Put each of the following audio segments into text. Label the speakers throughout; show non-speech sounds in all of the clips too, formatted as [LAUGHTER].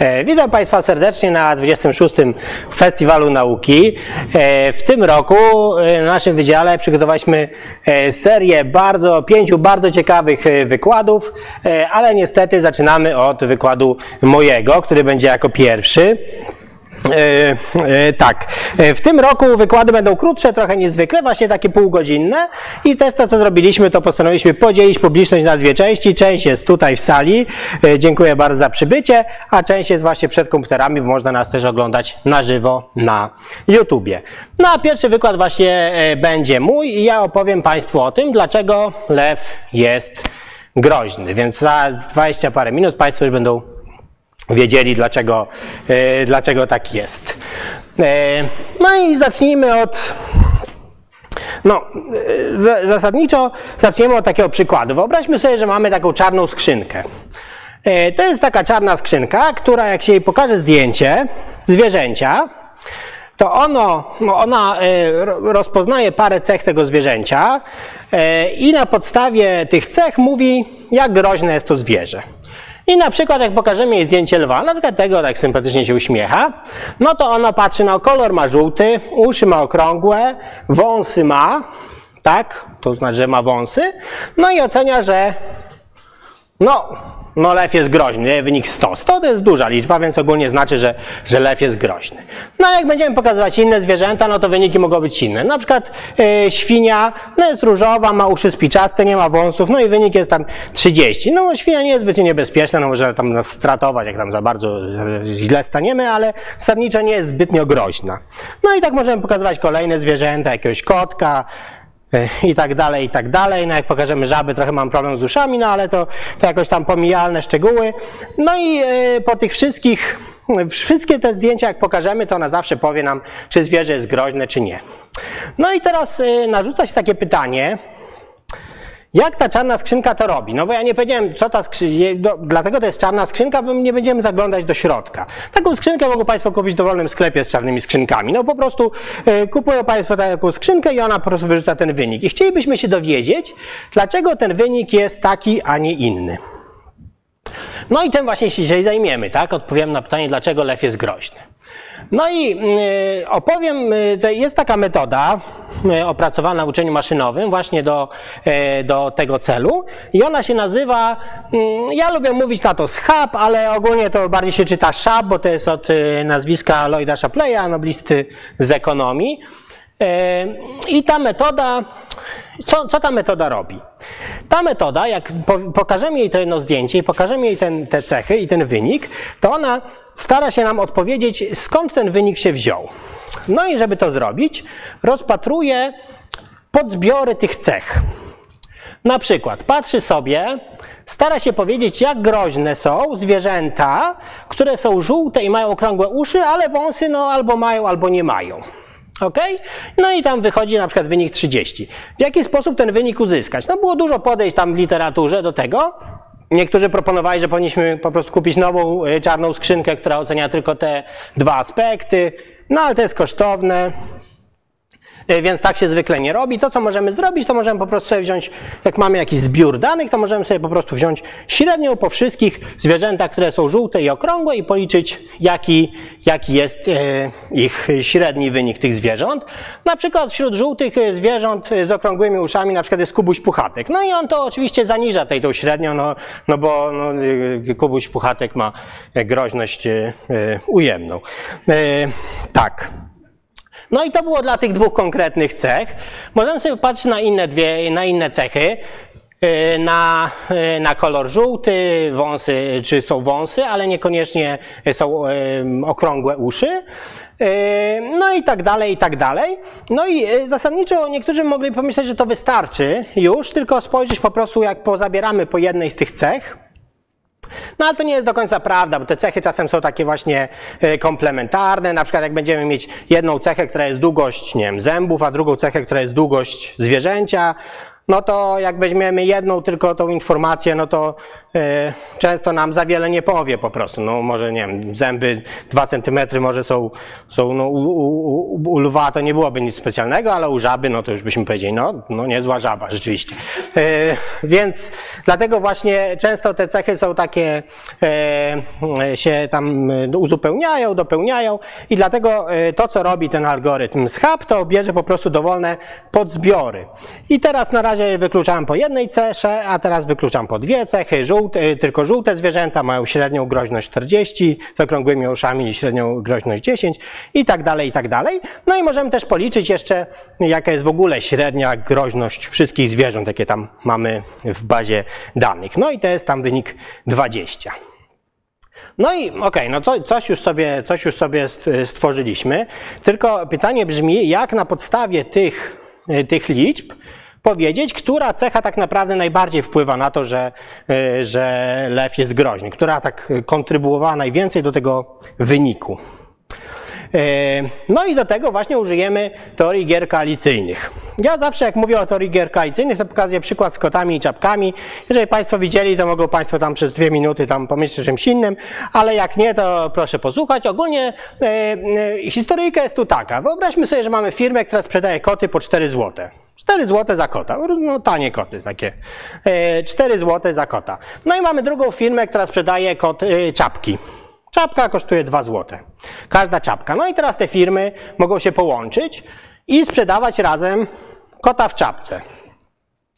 Speaker 1: E, Witam Państwa serdecznie na 26. Festiwalu Nauki. E, W tym roku e, na naszym wydziale przygotowaliśmy serię bardzo, pięciu bardzo ciekawych wykładów, ale niestety zaczynamy od wykładu mojego, który będzie jako pierwszy. E, e, tak, E, w tym roku wykłady będą krótsze trochę niż zwykle, właśnie takie półgodzinne. I też to co zrobiliśmy, to postanowiliśmy podzielić publiczność na dwie części. Część jest tutaj w sali, dziękuję bardzo za przybycie, a część jest właśnie przed komputerami, bo można nas też oglądać na żywo na YouTubie. No a pierwszy wykład właśnie będzie mój i ja opowiem Państwu o tym, dlaczego lew jest groźny, więc za 20 parę minut Państwo już będą wiedzieli, dlaczego, e, dlaczego tak jest. E, No i zacznijmy od. No, e, za- zasadniczo zaczniemy od takiego przykładu. Wyobraźmy sobie, że mamy taką czarną skrzynkę. To jest taka czarna skrzynka, która jak się jej pokaże zdjęcie zwierzęcia, to ono, no ona ro- rozpoznaje parę cech tego zwierzęcia i na podstawie tych cech mówi, jak groźne jest to zwierzę. I na przykład jak pokażemy jej zdjęcie lwa, na przykład tego tak sympatycznie się uśmiecha, no to ona patrzy na kolor ma żółty, uszy ma okrągłe, wąsy ma, tak, to znaczy, że ma wąsy, no i ocenia, że no, no lew jest groźny, wynik 100. 100 to jest duża liczba, więc ogólnie znaczy, że, że lew jest groźny. No ale jak będziemy pokazywać inne zwierzęta, no to wyniki mogą być inne. Na przykład e, świnia, no jest różowa, ma uszy spiczaste, nie ma wąsów, no i wynik jest tam 30. No świnia nie jest zbyt niebezpieczna, no może tam nas stratować, jak tam za bardzo e, źle staniemy, ale zasadniczo nie jest zbytnio groźna. No i tak możemy pokazywać kolejne zwierzęta, jakiegoś kotka, [LAUGHS] i tak dalej, i tak dalej. No jak pokażemy żaby, trochę mam problem z uszami, no ale to, to jakoś tam pomijalne szczegóły. No i e, po tych wszystkich, wszystkie te zdjęcia jak pokażemy, to ona zawsze powie nam, czy zwierzę jest groźne, czy nie. No i teraz e, narzuca się takie pytanie, jak ta czarna skrzynka to robi? No bo ja nie powiedziałem, co ta skrzynka, dlatego to jest czarna skrzynka, bo nie będziemy zaglądać do środka. Taką skrzynkę mogą Państwo kupić w dowolnym sklepie z czarnymi skrzynkami. No po prostu e, kupują Państwo taką skrzynkę i ona po prostu wyrzuca ten wynik. I chcielibyśmy się dowiedzieć, dlaczego ten wynik jest taki, a nie inny. No i tym właśnie się dzisiaj zajmiemy, tak? Odpowiem na pytanie, dlaczego lew jest groźny. No i y, opowiem, y, to jest taka metoda y, opracowana w uczeniu maszynowym właśnie do, do tego celu i ona się nazywa, y, ja lubię mówić na to schab, ale ogólnie to bardziej się czyta szab, bo to jest od nazwiska Lloyda Shapleya, noblisty z ekonomii. I ta metoda, co, co ta metoda robi? Ta metoda, jak po, pokażemy jej to jedno zdjęcie i pokażemy jej ten, te cechy i ten wynik, to ona stara się nam odpowiedzieć, skąd ten wynik się wziął. No i żeby to zrobić, rozpatruje podzbiory tych cech. Na przykład patrzy sobie, stara się powiedzieć, jak groźne są zwierzęta, które są żółte i mają okrągłe uszy, ale wąsy no albo mają, albo nie mają. Ok? No i tam wychodzi na przykład wynik 30. W jaki sposób ten wynik uzyskać? No było dużo podejść tam w literaturze do tego. Niektórzy proponowali, że powinniśmy po prostu kupić nową y, czarną skrzynkę, która ocenia tylko te dwa aspekty. No ale to jest kosztowne. E, Więc tak się zwykle nie robi. To, co możemy zrobić, to możemy po prostu sobie wziąć, jak mamy jakiś zbiór danych, to możemy sobie po prostu wziąć średnią po wszystkich zwierzętach, które są żółte i okrągłe i policzyć, jaki, jaki jest e, ich średni wynik tych zwierząt. Na przykład wśród żółtych e, zwierząt z okrągłymi uszami na przykład jest kubuś puchatek. No i on to oczywiście zaniża tej tą średnią, no, no bo no, kubuś puchatek ma groźność ujemną. Tak. No i to było dla tych dwóch konkretnych cech. Możemy sobie patrzeć na inne, dwie, na inne cechy. Yy, Na, yy, na kolor żółty, wąsy, czy są wąsy, ale niekoniecznie są yy, okrągłe uszy. No i tak dalej, i tak dalej. No i zasadniczo niektórzy mogli pomyśleć, że to wystarczy już, tylko spojrzeć po prostu, jak pozabieramy po jednej z tych cech. No ale to nie jest do końca prawda, bo te cechy czasem są takie właśnie e, komplementarne. Na przykład jak będziemy mieć jedną cechę, która jest długość, nie wiem, zębów, a drugą cechę, która jest długość zwierzęcia, no to jak weźmiemy jedną tylko tą informację, no to często nam za wiele nie powie po prostu. No może nie wiem, zęby 2 cm może są, są no, u, u, u, lwa to nie byłoby nic specjalnego, ale u żaby no to już byśmy powiedzieli, no, no niezła żaba rzeczywiście. E, więc dlatego właśnie często te cechy są takie, e, się tam uzupełniają, dopełniają i dlatego to, co robi ten algorytm SHAP, to bierze po prostu dowolne podzbiory. I teraz na razie wykluczałem po jednej cesze, a teraz wykluczam po dwie cechy. Żółte, tylko żółte zwierzęta mają średnią groźność 40, z okrągłymi uszami średnią groźność 10 i tak dalej, i tak dalej. No i możemy też policzyć jeszcze, jaka jest w ogóle średnia groźność wszystkich zwierząt, jakie tam mamy w bazie danych. No i to jest tam wynik 20. No i okej, okay, no co, coś, już sobie, coś już sobie stworzyliśmy, tylko pytanie brzmi, jak na podstawie tych, tych liczb powiedzieć, która cecha tak naprawdę najbardziej wpływa na to, że, e, że lew jest groźny, która tak kontrybuowała najwięcej do tego wyniku. E, no i do tego właśnie użyjemy teorii gier koalicyjnych. Ja zawsze jak mówię o teorii gier koalicyjnych, to pokazuję przykład z kotami i czapkami. Jeżeli Państwo widzieli, to mogą Państwo tam przez dwie minuty tam pomyśleć o czymś innym, ale jak nie, to proszę posłuchać. Ogólnie e, e, historyjka jest tu taka. Wyobraźmy sobie, że mamy firmę, która sprzedaje koty po 4 złote. 4 zł za kota, no tanie koty takie. 4 e, zł za kota. No i mamy drugą firmę, która sprzedaje kot, e, czapki. Czapka kosztuje 2 zł. Każda czapka. No i teraz te firmy mogą się połączyć i sprzedawać razem kota w czapce.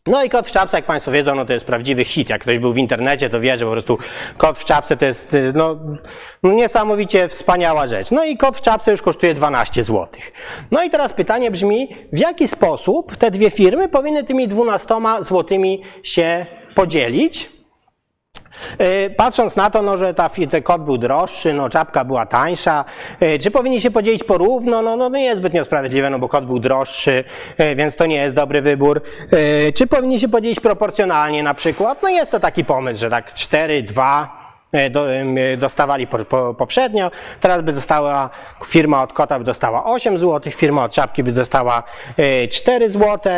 Speaker 1: No i kot w czapce, jak Państwo wiedzą, no to jest prawdziwy hit. Jak ktoś był w internecie, to wie, że po prostu kot w czapce to jest no, niesamowicie wspaniała rzecz. No i kot w czapce już kosztuje 12 zł. No i teraz pytanie brzmi, w jaki sposób te dwie firmy powinny tymi 12 złotymi się podzielić? E, patrząc na to, no, że ta, ten kot był droższy, no, czapka była tańsza, e, czy powinni się podzielić porówno? No, no, no nie jest zbytnio sprawiedliwe, no bo kot był droższy, e, więc to nie jest dobry wybór. Czy powinni się podzielić proporcjonalnie na przykład? No jest to taki pomysł, że tak 4, 2, dostawali poprzednio, teraz by dostała firma od kota by dostała 8 zł, firma od czapki by dostała 4 zł,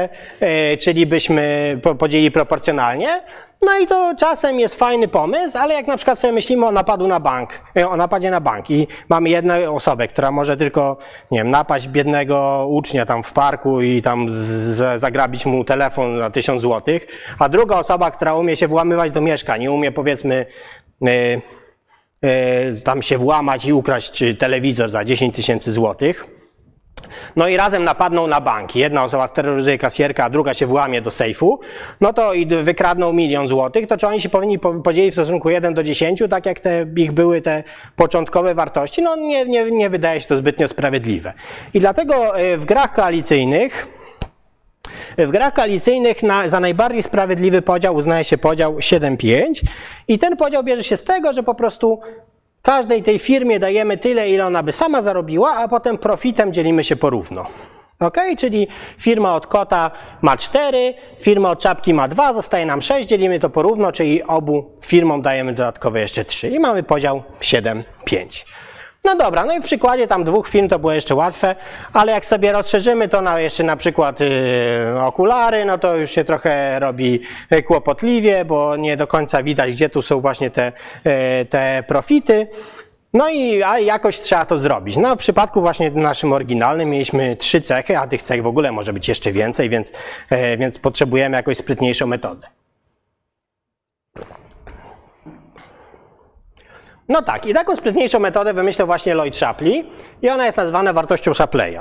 Speaker 1: czyli byśmy podzielili proporcjonalnie. No i to czasem jest fajny pomysł, ale jak na przykład sobie myślimy o napadu na bank, e, o napadzie na bank i mamy jedną osobę, która może tylko, nie wiem, napaść biednego ucznia tam w parku i tam zagrabić mu telefon na 1000 złotych, a druga osoba, która umie się włamywać do mieszkań i umie powiedzmy tam się włamać i ukraść telewizor za 10 tysięcy złotych, no i razem napadną na bank. Jedna osoba steroryzuje kasjerkę, a druga się włamie do sejfu, no to i wykradną milion złotych, to czy oni się powinni podzielić w stosunku 1 do 10, tak jak te ich były te początkowe wartości? No nie, nie, nie wydaje się to zbytnio sprawiedliwe. I dlatego e, w grach koalicyjnych w grach koalicyjnych na, za najbardziej sprawiedliwy podział uznaje się podział 7-5 i ten podział bierze się z tego, że po prostu Każdej tej firmie dajemy tyle, ile ona by sama zarobiła, a potem profitem dzielimy się porówno. Ok, czyli firma od kota ma 4, firma od czapki ma 2, zostaje nam 6, dzielimy to porówno, czyli obu firmom dajemy dodatkowe jeszcze 3 i mamy podział 7, 5. No dobra, no i w przykładzie tam dwóch firm to było jeszcze łatwe, ale jak sobie rozszerzymy to na jeszcze na przykład yy, okulary, no to już się trochę robi y, kłopotliwie, bo nie do końca widać, gdzie tu są właśnie te, yy, te profity. No i a jakoś trzeba to zrobić. No w przypadku właśnie naszym oryginalnym mieliśmy trzy cechy, a tych cech w ogóle może być jeszcze więcej, więc, yy, więc potrzebujemy jakąś sprytniejszą metodę. No tak, i taką sprytniejszą metodę wymyślił właśnie Lloyd Shapley i ona jest nazwana wartością Shapleya.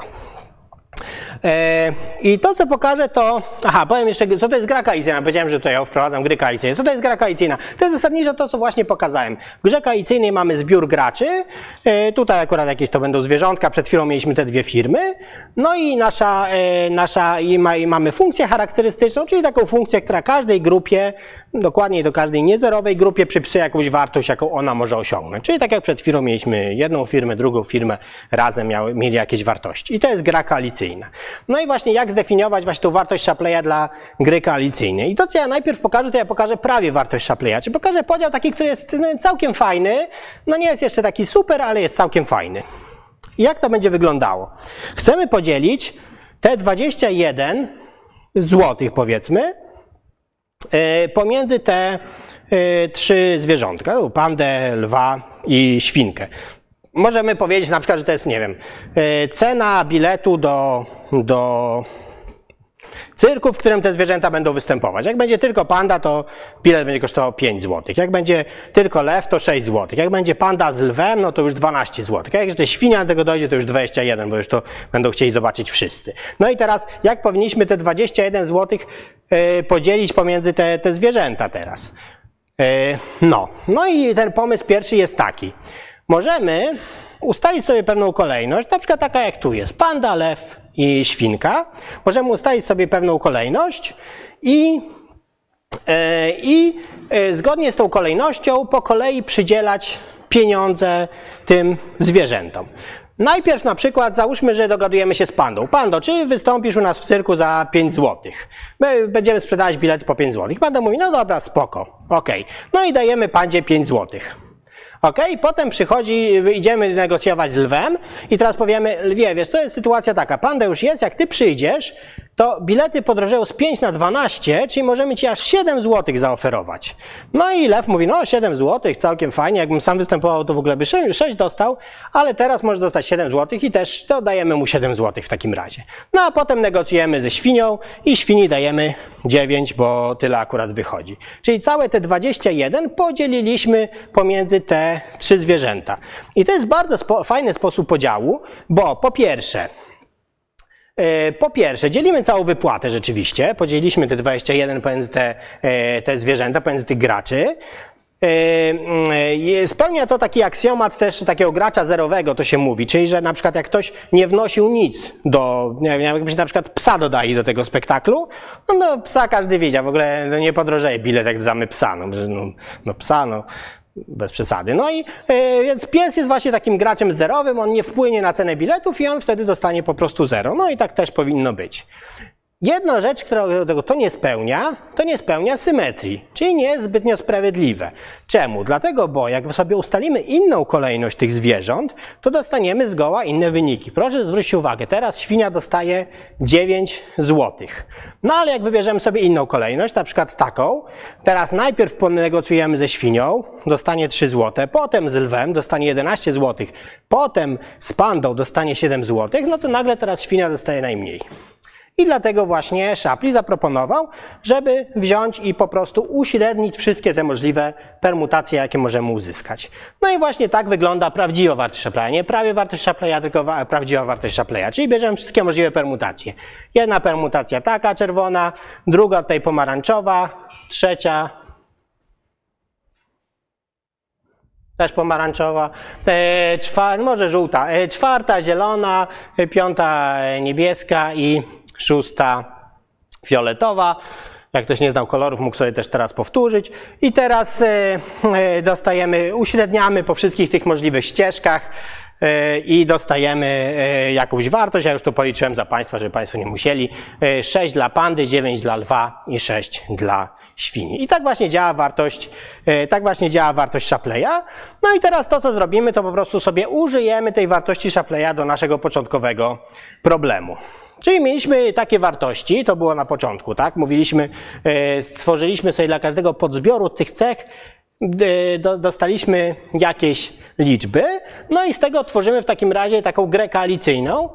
Speaker 1: E, I to, co pokażę, to... Aha, powiem jeszcze, co to jest gra koalicyjna. Powiedziałem, że to ja wprowadzam gry koalicyjne. Co to jest gra koalicyjna? To jest zasadniczo to, co właśnie pokazałem. W grze koalicyjnej mamy zbiór graczy. E, tutaj akurat jakieś to będą zwierzątka. Przed chwilą mieliśmy te dwie firmy. No i nasza, e, nasza i mamy funkcję charakterystyczną, czyli taką funkcję, która każdej grupie dokładniej do każdej niezerowej grupie przypisuje jakąś wartość, jaką ona może osiągnąć. Czyli tak jak przed chwilą mieliśmy jedną firmę, drugą firmę, razem miały, mieli jakieś wartości. I to jest gra koalicyjna. No i właśnie jak zdefiniować właśnie tą wartość Shapleya dla gry koalicyjnej. I to, co ja najpierw pokażę, to ja pokażę prawie wartość Shapleya. Czyli pokażę podział taki, który jest no, całkiem fajny. No nie jest jeszcze taki super, ale jest całkiem fajny. I jak to będzie wyglądało? Chcemy podzielić te 21 złotych, powiedzmy, e, pomiędzy te e, trzy zwierzątka, pandę, lwa i świnkę. Możemy powiedzieć na przykład, że to jest, nie wiem, e, cena biletu do, do cyrku, w którym te zwierzęta będą występować. Jak będzie tylko panda, to bilet będzie kosztował 5 zł. Jak będzie tylko lew, to 6 zł. Jak będzie panda z lwem, no to już 12 zł. Jak jeszcze świnia do tego dojdzie, to już 21, bo już to będą chcieli zobaczyć wszyscy. No i teraz, jak powinniśmy te 21 zł e, podzielić pomiędzy te, te zwierzęta teraz? E, no. no i ten pomysł pierwszy jest taki. Możemy ustalić sobie pewną kolejność, na przykład taka jak tu jest, panda, lew i świnka. Możemy ustalić sobie pewną kolejność i, e, i e, zgodnie z tą kolejnością po kolei przydzielać pieniądze tym zwierzętom. Najpierw na przykład załóżmy, że dogadujemy się z pandą. Pando, czy wystąpisz u nas w cyrku za 5 zł? My będziemy sprzedawać bilety po 5 zł. Panda mówi, no dobra, spoko, ok. No i dajemy pandzie 5 złotych. Ok, potem przychodzi, idziemy negocjować z lwem i teraz powiemy, lwie, wiesz, to jest sytuacja taka, panda już jest, jak ty przyjdziesz, to bilety podrożeją z 5 na 12, czyli możemy ci aż 7 zł zaoferować. No i lew mówi, no 7 zł, całkiem fajnie, jakbym sam występował, to w ogóle by 6 dostał, ale teraz może dostać 7 zł i też to dajemy mu 7 zł w takim razie. No a potem negocjujemy ze świnią i świni dajemy 9, bo tyle akurat wychodzi. Czyli całe te 21 podzieliliśmy pomiędzy te trzy zwierzęta. I to jest bardzo spo fajny sposób podziału, bo po pierwsze, po pierwsze, dzielimy całą wypłatę rzeczywiście, podzieliliśmy te 21 pomiędzy te, e, te zwierzęta, pomiędzy tych graczy. E, spełnia to taki aksjomat też takiego gracza zerowego, to się mówi, czyli że na przykład jak ktoś nie wnosił nic do, nie wiem, na przykład psa dodali do tego spektaklu, no, no psa każdy wiedział, w ogóle no, nie podrożeje bilet jak damy psa, no, no, no psa, no bez przesady. No i yy, więc pies jest właśnie takim graczem zerowym, on nie wpłynie na cenę biletów i on wtedy dostanie po prostu zero. No i tak też powinno być. Jedna rzecz, która to nie spełnia, to nie spełnia symetrii, czyli nie jest zbytnio sprawiedliwe. Czemu? Dlatego, bo jak sobie ustalimy inną kolejność tych zwierząt, to dostaniemy zgoła inne wyniki. Proszę zwrócić uwagę, teraz świnia dostaje 9 zł. No ale jak wybierzemy sobie inną kolejność, na przykład taką, teraz najpierw ponegocjujemy ze świnią, dostanie 3 zł, potem z lwem dostanie 11 zł, potem z pandą dostanie 7 zł, no to nagle teraz świnia dostaje najmniej. I dlatego właśnie Shapley zaproponował, żeby wziąć i po prostu uśrednić wszystkie te możliwe permutacje, jakie możemy uzyskać. No i właśnie tak wygląda prawdziwa wartość Shapleya. Nie prawie wartość Shapleya, tylko wa prawdziwa wartość Shapleya. Czyli bierzemy wszystkie możliwe permutacje. Jedna permutacja taka, czerwona, druga tutaj pomarańczowa, trzecia też pomarańczowa, e, może żółta, e, czwarta zielona, e, piąta niebieska i szósta fioletowa. Jak ktoś nie znał kolorów, mógł sobie też teraz powtórzyć. I teraz e, e, dostajemy, uśredniamy po wszystkich tych możliwych ścieżkach e, i dostajemy jakąś wartość. Ja już to policzyłem za Państwa, żeby Państwo nie musieli. 6 dla pandy, 9 dla lwa i 6 dla I tak właśnie działa wartość, tak właśnie działa wartość Shapleya. No i teraz to, co zrobimy, to po prostu sobie użyjemy tej wartości Shapleya do naszego początkowego problemu. Czyli mieliśmy takie wartości, to było na początku, tak? Mówiliśmy, e, stworzyliśmy sobie dla każdego podzbioru tych cech, e, dostaliśmy jakieś liczby, no i z tego tworzymy w takim razie taką grę koalicyjną.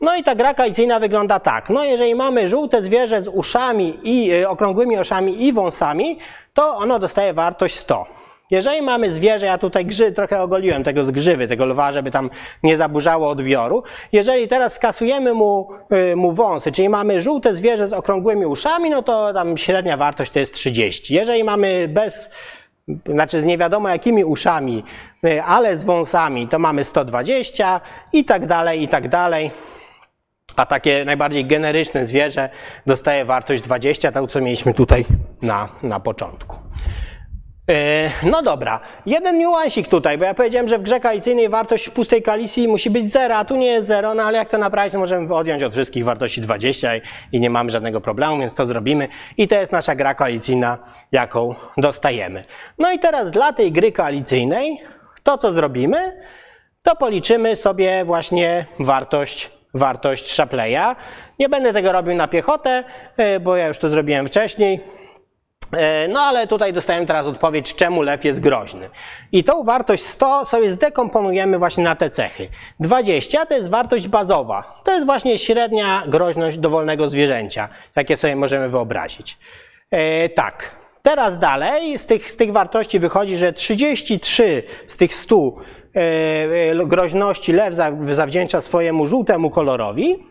Speaker 1: No i ta gra koalicyjna wygląda tak. No jeżeli mamy żółte zwierzę z uszami i e, okrągłymi uszami i wąsami, to ono dostaje wartość 100. Jeżeli mamy zwierzę, ja tutaj grzy, trochę ogoliłem tego z grzywy, tego lwa, żeby tam nie zaburzało odbioru. Jeżeli teraz skasujemy mu, y, mu wąsy, czyli mamy żółte zwierzę z okrągłymi uszami, no to tam średnia wartość to jest 30. Jeżeli mamy bez, znaczy z nie wiadomo jakimi uszami, y, ale z wąsami, to mamy 120 i tak dalej, i tak dalej. A takie najbardziej generyczne zwierzę dostaje wartość 20, to co mieliśmy tutaj na, na początku. E, no dobra, jeden niuansik tutaj, bo ja powiedziałem, że w grze koalicyjnej wartość pustej koalicji musi być 0, a tu nie jest 0, no ale jak chcę naprawić, to możemy odjąć od wszystkich wartości 20 i, i nie mamy żadnego problemu, więc to zrobimy. I to jest nasza gra koalicyjna, jaką dostajemy. No i teraz dla tej gry koalicyjnej, to co zrobimy, to policzymy sobie właśnie wartość wartość Shapleya. Nie będę tego robił na piechotę, e, bo ja już to zrobiłem wcześniej. E, No ale tutaj dostajemy teraz odpowiedź, czemu lew jest groźny. I tą wartość 100 sobie zdekomponujemy właśnie na te cechy. 20 to jest wartość bazowa. To jest właśnie średnia groźność dowolnego zwierzęcia, jakie sobie możemy wyobrazić. E, tak. Teraz dalej z tych, z tych wartości wychodzi, że 33 z tych 100 e, e, groźności lew za- zawdzięcza swojemu żółtemu kolorowi,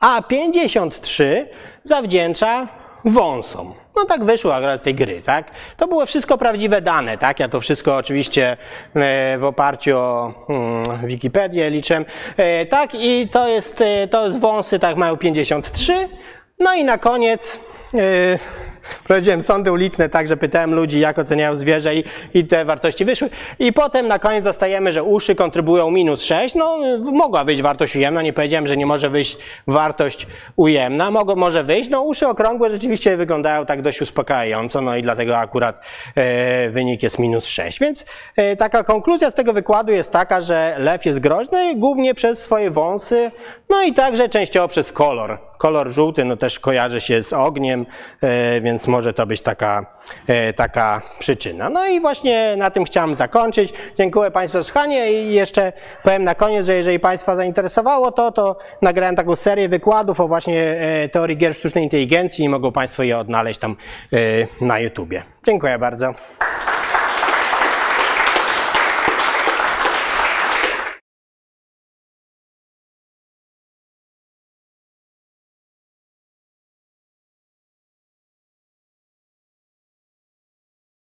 Speaker 1: a 53 zawdzięcza wąsom. No tak wyszło akurat z tej gry, tak? To było wszystko prawdziwe dane, tak? Ja to wszystko oczywiście e, w oparciu o mm, Wikipedię liczę. E, Tak i to jest, e, to jest wąsy, tak mają 53. No i na koniec prowadziłem sądy uliczne, także pytałem ludzi, jak oceniają zwierzę i, i te wartości wyszły. I potem na koniec dostajemy, że uszy kontrybują minus 6. No mogła wyjść wartość ujemna, nie powiedziałem, że nie może wyjść wartość ujemna. Mogło, może wyjść. No uszy okrągłe rzeczywiście wyglądają tak dość uspokajająco, no i dlatego akurat e, wynik jest minus 6. Więc e, taka konkluzja z tego wykładu jest taka, że lew jest groźny głównie przez swoje wąsy, no i także częściowo przez kolor. Kolor żółty no też kojarzy się z ogniem, e, więc może to być taka, e, taka przyczyna. No i właśnie na tym chciałem zakończyć. Dziękuję Państwu za słuchanie i jeszcze powiem na koniec, że jeżeli Państwa zainteresowało to, to nagrałem taką serię wykładów o właśnie e, teorii gier sztucznej inteligencji i mogą Państwo je odnaleźć tam e, na YouTubie. Dziękuję bardzo.